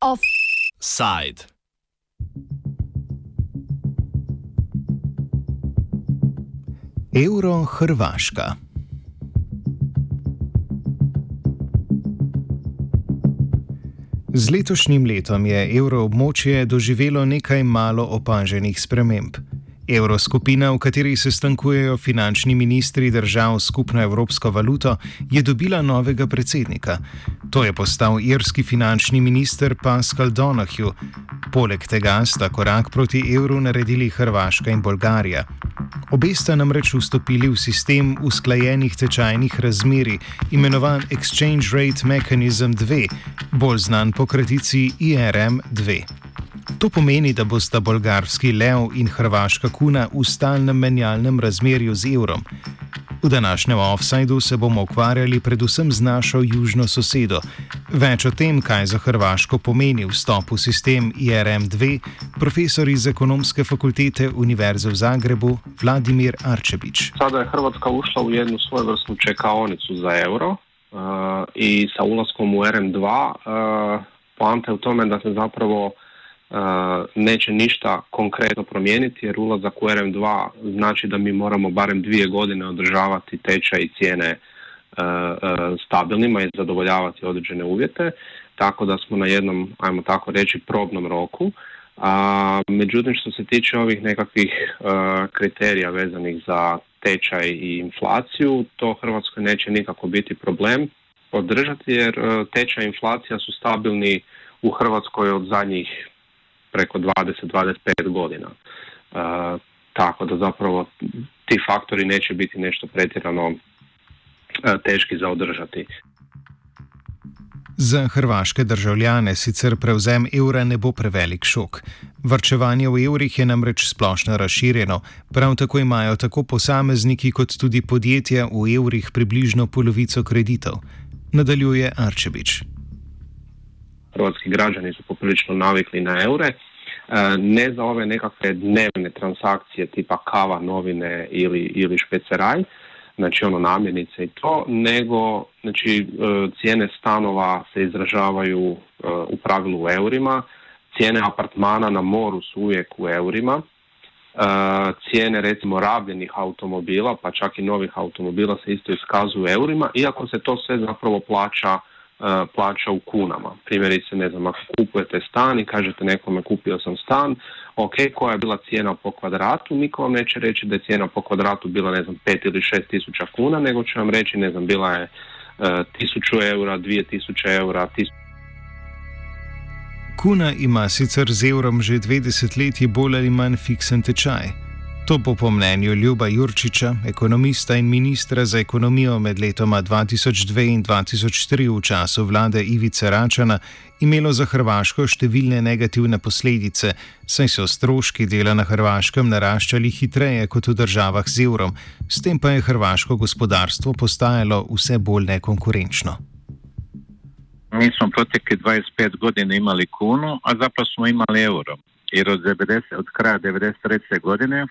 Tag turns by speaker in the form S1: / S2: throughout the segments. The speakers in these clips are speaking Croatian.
S1: Offside.
S2: Euro Hrvaška. Z letošnjim letom je evroobmočje doživelo nekaj malo opaženih sprememb. Evroskupina, v kateri se stankujejo finančni ministri držav skupno evropsko valuto, je dobila novega predsednika. To je postal irski finančni minister Pascal Donahue. Poleg tega sta korak proti evru naredili Hrvaška in Bolgarija. Obe sta namreč vstopili v sistem usklajenih tečajnih razmeri, imenovan Exchange Rate Mechanism 2, bolj znan po kratici IRM 2. To pomeni, da bosta bolgarski lev in hrvaška kuna v stalnem menjalnem razmerju z evrom. V današnjem offsajdu se bomo ukvarjali predvsem z našo južno sosedo. Več o tem, kaj za Hrvaško pomeni vstop v sistem IRM-2, profesor iz ekonomske fakultete Univerze v Zagrebu Vladimir Arčevič.
S3: Sada je Hrvatska ušla u jednu svojevrsnu čekaonicu za euro uh, i sa ulaskom u RM2 uh, poanta je u tome da se zapravo neće ništa konkretno promijeniti jer ulazak u RM2 znači da mi moramo barem dvije godine održavati tečaj i cijene stabilnima i zadovoljavati određene uvjete, tako da smo na jednom, ajmo tako reći, probnom roku. A, međutim, što se tiče ovih nekakvih kriterija vezanih za tečaj i inflaciju, to Hrvatskoj neće nikako biti problem održati jer tečaj i inflacija su stabilni u Hrvatskoj od zadnjih preko 20-25 godina. E, tako da zapravo ti faktori neće biti nešto pretjerano e, teški za održati.
S2: Za hrvaške državljane sicer prevzem evra ne bo prevelik šok. Vrčevanje v evrih je namreč splošno razširjeno, prav tako imajo tako posamezniki kot tudi podjetja v evrih približno polovico kreditov. Nadaljuje Arčevič.
S3: Hrvatski građani su poprilično navikli na eure E, ne za ove nekakve dnevne transakcije tipa kava, novine ili, ili špeceraj, znači ono namjenice i to, nego znači, e, cijene stanova se izražavaju e, u pravilu u eurima, cijene apartmana na moru su uvijek u eurima, cijene recimo rabljenih automobila, pa čak i novih automobila se isto iskazuju u eurima, iako se to sve zapravo plaća E, plaća u kunama. Primjerice, ne znam, ako kupujete stan i kažete nekome kupio sam stan, ok, koja je bila cijena po kvadratu, niko vam neće reći da je cijena po kvadratu bila, ne znam, 5 ili 6 tisuća kuna, nego će vam reći, ne znam, bila je uh, tisuću eura, dvije tisuće eura, tisuću
S2: Kuna ima sicer z evrom že dve desetletji bolj ali manj fiksen tečaj. To bo po mnenju Ljuba Jurčiča, ekonomista in ministra za ekonomijo med letoma 2002 in 2003 v času vlade Ivice Račana, imelo za Hrvaško številne negativne posledice, saj so stroški dela na Hrvaškem naraščali hitreje kot v državah z evrom, s tem pa je hrvaško gospodarstvo postajalo vse bolj nekonkurenčno.
S4: Mi smo protekli 25 godina imali kunu, a zapravo smo imali evro. Jer od, 90, od kraja 1993. godine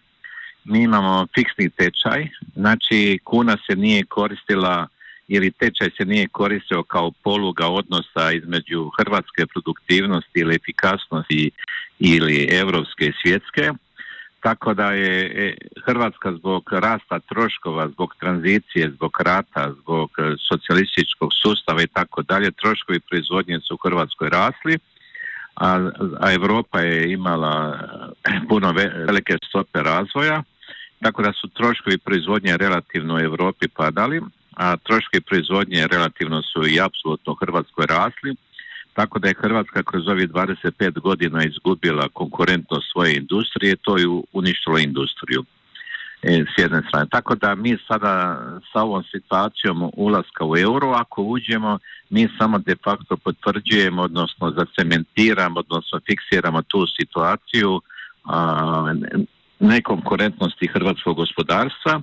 S4: mi imamo fiksni tečaj, znači kuna se nije koristila ili tečaj se nije koristio kao poluga odnosa između hrvatske produktivnosti ili efikasnosti ili europske i svjetske. Tako da je e, Hrvatska zbog rasta troškova, zbog tranzicije, zbog rata, zbog socijalističkog sustava i tako dalje, troškovi proizvodnje su u Hrvatskoj rasli, a, a Europa je imala puno velike stope razvoja tako da su troškovi proizvodnje relativno u Europi padali, a troškovi proizvodnje relativno su i apsolutno u Hrvatskoj rasli, tako da je Hrvatska kroz ovih 25 godina izgubila konkurentnost svoje industrije, to je uništilo industriju e, s jedne strane. Tako da mi sada sa ovom situacijom ulaska u euro, ako uđemo, mi samo de facto potvrđujemo, odnosno zacementiramo, odnosno fiksiramo tu situaciju nekonkurentnosti hrvatskog gospodarstva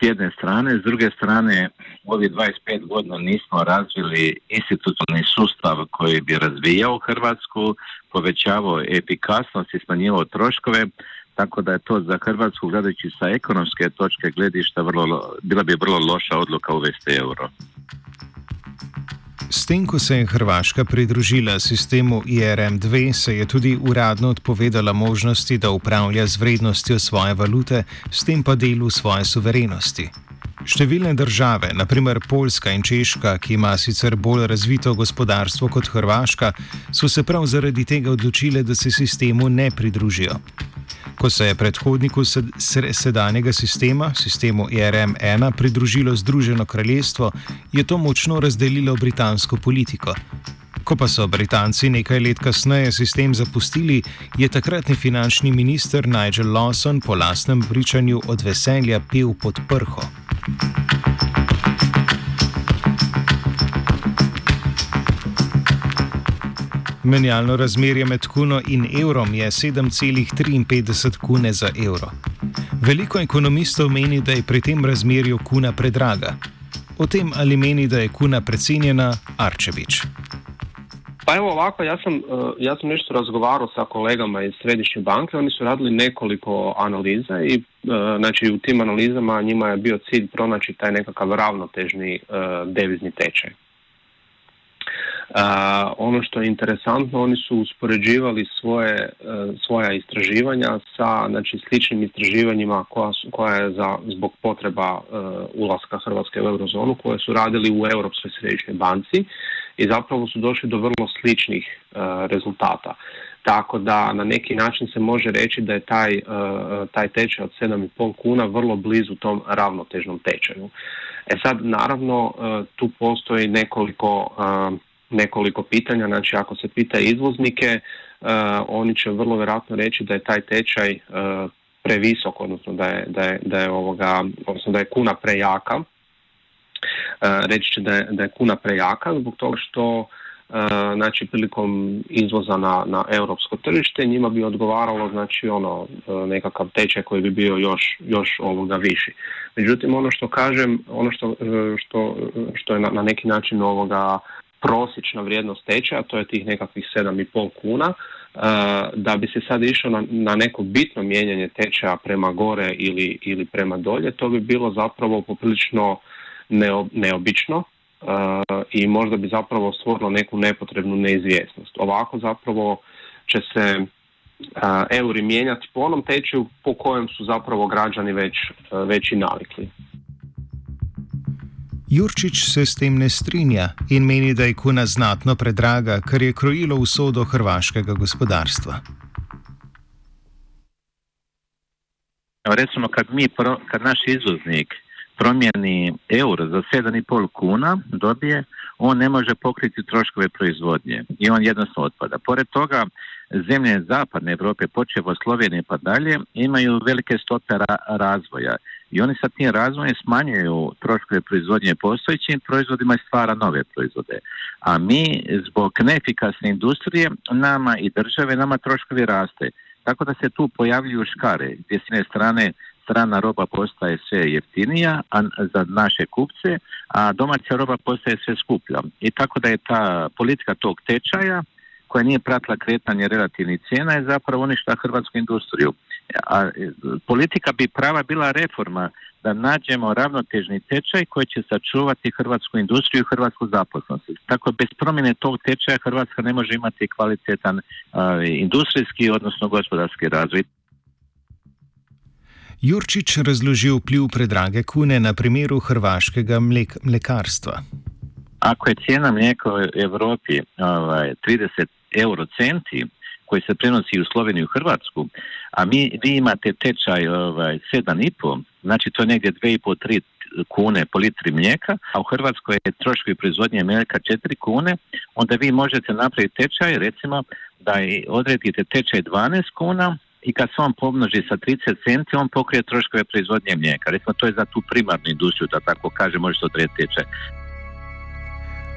S4: s jedne strane, s druge strane ovih 25 godina nismo razvili institucionalni sustav koji bi razvijao Hrvatsku, povećavao efikasnost i smanjivao troškove, tako da je to za Hrvatsku gledajući sa ekonomske točke gledišta vrlo, bila bi vrlo loša odluka uvesti euro.
S2: S tem, ko se je Hrvaška pridružila sistemu IRM-2, se je tudi uradno odpovedala možnosti, da upravlja z vrednostjo svoje valute, s tem pa delu svoje suverenosti. Številne države, naprimer Poljska in Češka, ki ima sicer bolj razvito gospodarstvo kot Hrvaška, so se prav zaradi tega odločile, da se sistemu ne pridružijo. Ko se je predhodniku sedanjega sistema, sistemu IRM-1, pridružilo Združeno kraljestvo, je to močno razdelilo britansko politiko. Ko pa so Britanci nekaj let kasneje sistem zapustili, je takratni finančni minister Nigel Lawson po lastnem pričanju od veselja pil pod prho. Menjalno razmerje med kuno in evrom je 7,53 kune za evro. Veliko ekonomistov meni, da je pri tem razmerju kuna predraga. O tem, ali meni, da je kuna precenjena, Arčevič.
S3: Pa evo ovako, ja sam, e, ja sam nešto razgovarao sa kolegama iz Središnje banke, oni su radili nekoliko analiza i e, znači u tim analizama njima je bio cilj pronaći taj nekakav ravnotežni e, devizni tečaj. Ono što je interesantno, oni su uspoređivali svoje, svoja istraživanja sa znači, sličnim istraživanjima koja, su, koja je za, zbog potreba ulaska Hrvatske u eurozonu koje su radili u Europskoj središnjoj banci i zapravo su došli do vrlo sličnih e, rezultata. Tako da na neki način se može reći da je taj, e, taj tečaj od 7,5 kuna vrlo blizu tom ravnotežnom tečaju. E sad naravno e, tu postoji nekoliko, nekoliko pitanja, znači ako se pita izvoznike, oni će vrlo vjerojatno reći da je taj tečaj previsok, odnosno da je, da je, da je, ovoga, odnosno da je kuna prejaka E, reći će da je, da je kuna prejaka zbog toga što znači prilikom izvoza na, na europsko tržište njima bi odgovaralo znači ono nekakav tečaj koji bi bio još, još ovoga viši. Međutim ono što kažem, ono što, što, što je na, na neki način ovoga prosječna vrijednost tečaja, to je tih nekakvih 7,5 kuna, da bi se sad išao na, neko bitno mijenjanje tečaja prema gore ili, ili prema dolje, to bi bilo zapravo poprilično neobično uh, i možda bi zapravo stvorilo neku nepotrebnu neizvjesnost. Ovako zapravo će se uh, euri mijenjati po onom tečaju po kojem su zapravo građani već, već i navikli.
S2: Jurčič se s tem ne strinja in meni, da je kuna znatno predraga, kar je krojilo usodo hrvaškega gospodarstva.
S4: Recimo, kad, mi, kad naš izvoznik promijeni euro za 7,5 kuna dobije, on ne može pokriti troškove proizvodnje i on jednostavno otpada. Pored toga, zemlje zapadne Europe, počev od Slovenije pa dalje, imaju velike stope razvoja i oni sa tim razvojem smanjuju troškove proizvodnje postojećim proizvodima i stvara nove proizvode. A mi zbog neefikasne industrije, nama i države, nama troškovi raste. Tako da se tu pojavljuju škare, gdje s jedne strane strana roba postaje sve jeftinija za naše kupce, a domaća roba postaje sve skuplja. I tako da je ta politika tog tečaja koja nije pratila kretanje relativnih cijena je zapravo uništa hrvatsku industriju. A e, politika bi prava bila reforma da nađemo ravnotežni tečaj koji će sačuvati hrvatsku industriju i hrvatsku zaposlenost. Tako bez promjene tog tečaja Hrvatska ne može imati kvalitetan industrijski odnosno gospodarski razvoj.
S2: Jurčič razloži vpliv predrage kune na primeru hrvaškega mlek mlekarstva.
S4: Ako je cijena mlijeka u Europi ovaj, 30 euro centi, koji se prenosi u Sloveniju i Hrvatsku, a mi, vi imate tečaj ovaj, 7,5, znači to je negdje 2,5-3 kune po litri mlijeka, a u Hrvatskoj je troškovi proizvodnje mlijeka 4 kune, onda vi možete napraviti tečaj, recimo da odredite tečaj 12 kuna, i kad se on pomnoži sa 30 centi, on pokrije troškove proizvodnje mlijeka. Recimo, to je za tu primarnu industriju, da tako kaže, može se odrediti tečaj.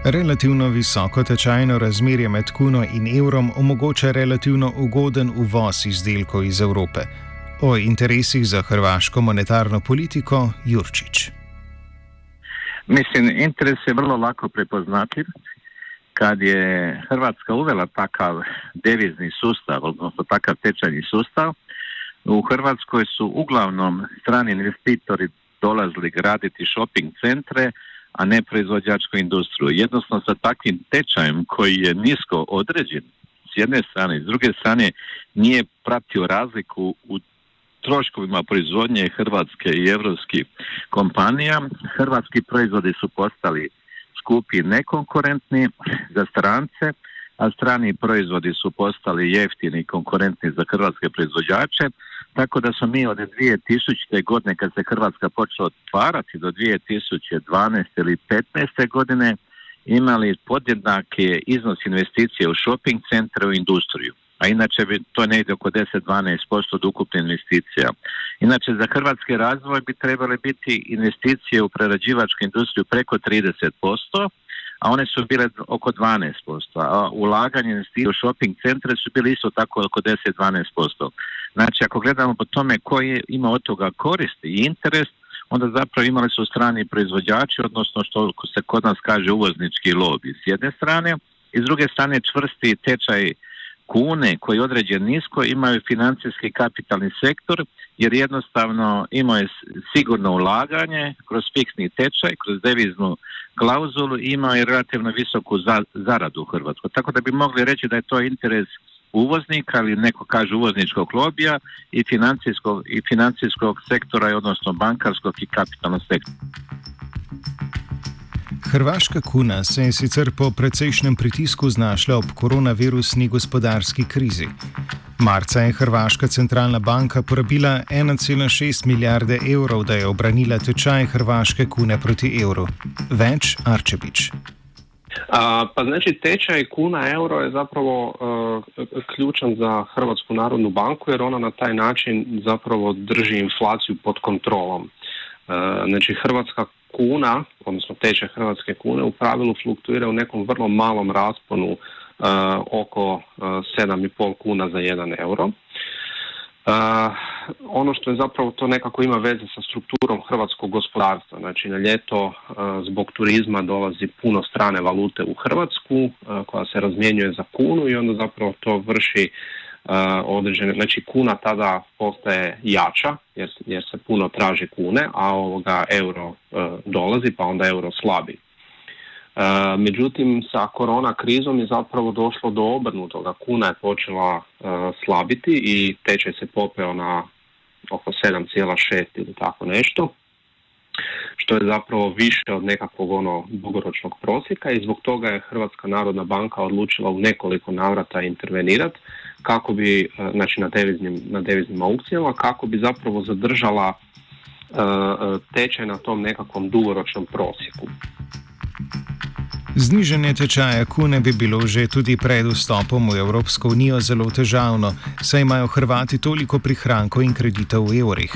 S2: Relativno visoko tečajno razmerje med kuno in evrom omogoča relativno ugoden uvoz izdelkov iz Evrope. O interesih za hrvaško monetarno politiko Jurčič.
S4: Mislim, interes je vrlo lako prepoznatljiv. Kad je Hrvatska uvela takav devizni sustav, odnosno takav tečajni sustav, U Hrvatskoj su uglavnom strani investitori dolazili graditi shopping centre, a ne proizvođačku industriju. Jednostavno sa takvim tečajem koji je nisko određen s jedne strane, s druge strane nije pratio razliku u troškovima proizvodnje hrvatske i evropskih kompanija. Hrvatski proizvodi su postali skupi nekonkurentni za strance, a strani proizvodi su postali jeftini i konkurentni za hrvatske proizvođače, tako da smo mi od 2000. godine kad se Hrvatska počela otvarati do 2012. ili 2015. godine imali podjednake iznos investicije u shopping centre u industriju a inače bi to negdje oko 10-12% od ukupne investicija. Inače za hrvatski razvoj bi trebale biti investicije u prerađivačku industriju preko 30%, a one su bile oko 12%, a ulaganje investicije u shopping centre su bile isto tako oko 10-12%. Znači ako gledamo po tome koji ima od toga koristi i interes, onda zapravo imali su strani proizvođači, odnosno što se kod nas kaže uvoznički lobby s jedne strane, i s druge strane čvrsti tečaj kune koji određen nisko imaju financijski kapitalni sektor jer jednostavno imaju sigurno ulaganje kroz fiksni tečaj, kroz deviznu klauzulu i imaju relativno visoku zaradu u Hrvatskoj. Tako da bi mogli reći da je to interes uvoznika ili neko kaže uvozničkog lobija i financijskog, i financijskog sektora, odnosno bankarskog i kapitalnog sektora.
S2: Hrvaška kuna se je sicer po precejšnjem pritisku znašla ob koronavirusni gospodarski krizi. Marca je Hrvaška centralna banka porabila 1,6 milijarde evrov, da je obranila tečaj hrvaške kune proti evru. Več Arčebič.
S3: A, pa znači tečaj kuna euro je zapravo uh, ključan za Hrvatsku narodnu banku jer ona na taj način zapravo drži inflaciju pod kontrolom. Uh, znači Hrvatska kuna, odnosno tečaj hrvatske kune u pravilu fluktuira u nekom vrlo malom rasponu uh, oko uh, 7,5 kuna za 1 euro. Uh, ono što je zapravo to nekako ima veze sa strukturom hrvatskog gospodarstva. Znači na ljeto uh, zbog turizma dolazi puno strane valute u Hrvatsku uh, koja se razmjenjuje za kunu i onda zapravo to vrši određene, znači kuna tada postaje jača jer, jer se puno traži kune, a ovoga euro dolazi pa onda euro slabi. E, međutim, sa korona krizom je zapravo došlo do obrnutoga. Kuna je počela e, slabiti i tečaj se popeo na oko 7,6 ili tako nešto što je zapravo više od nekakvog ono dugoročnog prosjeka i zbog toga je Hrvatska narodna banka odlučila u nekoliko navrata intervenirati kako bi, e, znači na deviznim, na deviznim aukcijama, kako bi zapravo zadržala tečaj na tom nekakvom dugoročnom prosjeku.
S2: Znižanje tečaja kune bi bilo že tudi pred vstopom v Evropsko unijo zelo težavno, saj imajo Hrvati toliko prihrankov in kreditov v evrih.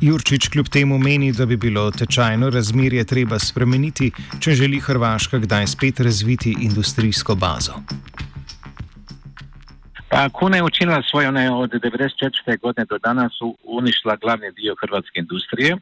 S2: Jurčič kljub temu meni, da bi bilo tečajno razmerje treba spremeniti, če želi Hrvaška kdaj spet razviti industrijsko bazo.
S4: Pa kuna je učinila svoje, ona je od 1994. godine do danas uništila glavni dio hrvatske industrije.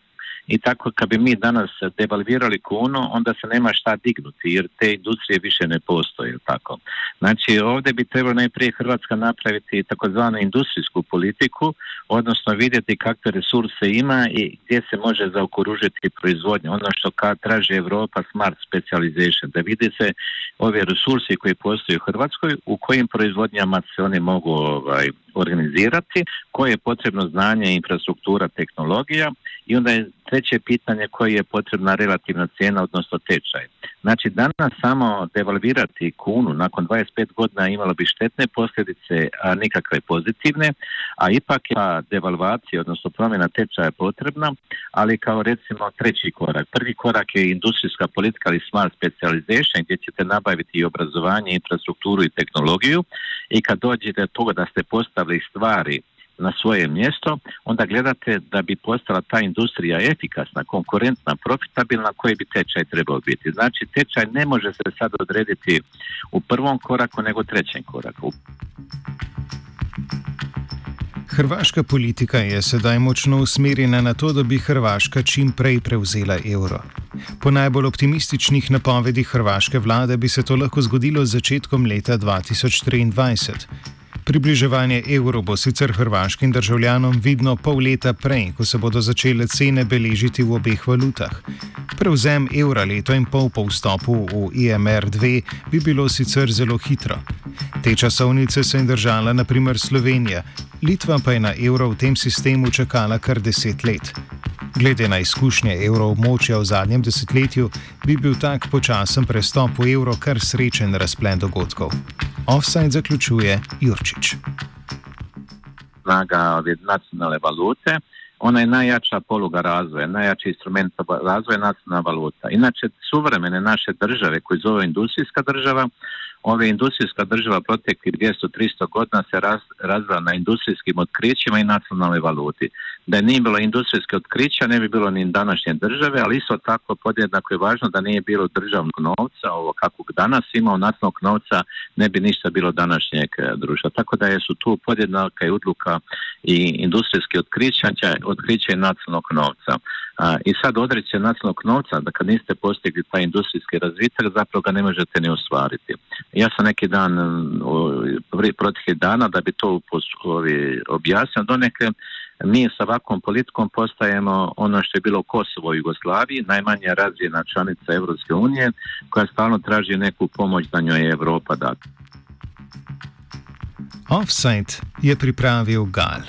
S4: I tako kad bi mi danas devalvirali kunu, onda se nema šta dignuti jer te industrije više ne postoje. Tako. Znači ovdje bi trebalo najprije Hrvatska napraviti takozvanu industrijsku politiku, odnosno vidjeti kakve resurse ima i gdje se može zaokuružiti proizvodnja. Ono što kad traži Europa smart specialization, da vidi se ove resursi koji postoje u Hrvatskoj, u kojim proizvodnjama se oni mogu ovaj, organizirati, koje je potrebno znanje, infrastruktura, tehnologija i onda je treće pitanje koje je potrebna relativna cijena, odnosno tečaj. Znači danas samo devalvirati kunu nakon 25 godina imalo bi štetne posljedice, a nikakve pozitivne, a ipak je devalvacija, odnosno promjena tečaja potrebna, ali kao recimo treći korak. Prvi korak je industrijska politika ili smart specialization gdje ćete nabaviti i obrazovanje, infrastrukturu i tehnologiju i kad dođete do toga da ste postavili stvari na svoje mjesto, onda gledate da bi postala ta industrija efikasna, konkurentna, profitabilna, koji bi tečaj trebao biti. Znači, tečaj ne može se sad odrediti u prvom koraku, nego trećem koraku.
S2: Hrvaška politika je sedaj močno usmerjena na to, da bi Hrvaška čim prej prevzela evro. Po najbolj optimističnih napovedih hrvaške vlade bi se to lahko zgodilo z začetkom leta 2023. Približevanje evru bo sicer hrvaškim državljanom vidno pol leta prej, ko se bodo začele cene beležiti v obeh valutah. Prevzem evra leto in pol po vstopu v IMR-2 bi bilo sicer zelo hitro. Te časovnice se je držala naprimer Slovenija, Litva pa je na evro v tem sistemu čakala kar deset let. Glede na izkušnje evroobmočja v zadnjem desetletju, bi bil tak počasen prestop v evro kar srečen razplen dogodkov. Offside zaključuje Jurčič.
S4: Flaga od jednocnale valute ona je najjača poluga razvoja, najjači instrument razvoja nacionalna valuta. Inače, suvremene naše države, koje zove industrijska država, ove industrijska država proteklih 200-300 godina se raz, razvila na industrijskim otkrićima i nacionalnoj valuti. Da nije bilo industrijske otkrića, ne bi bilo ni današnje države, ali isto tako podjednako je važno da nije bilo državnog novca, ovo kakvog danas imao nacionalnog novca, ne bi ništa bilo današnjeg e, društva. Tako da su tu podjednaka i odluka i industrijske otkrića, otkriće nacionalnog novca. A, I sad odreći nacionalnog novca, da kad niste postigli taj industrijski razvitak, zapravo ga ne možete ni ostvariti. Ja sam neki dan, proteklih dana, da bi to objasnio, do neke mi sa ovakvom politikom postajemo ono što je bilo Kosovo u Jugoslaviji, najmanja razvijena članica Europske unije, koja stalno traži neku pomoć da njoj je Evropa dati.
S2: Offside je pripravil Gal.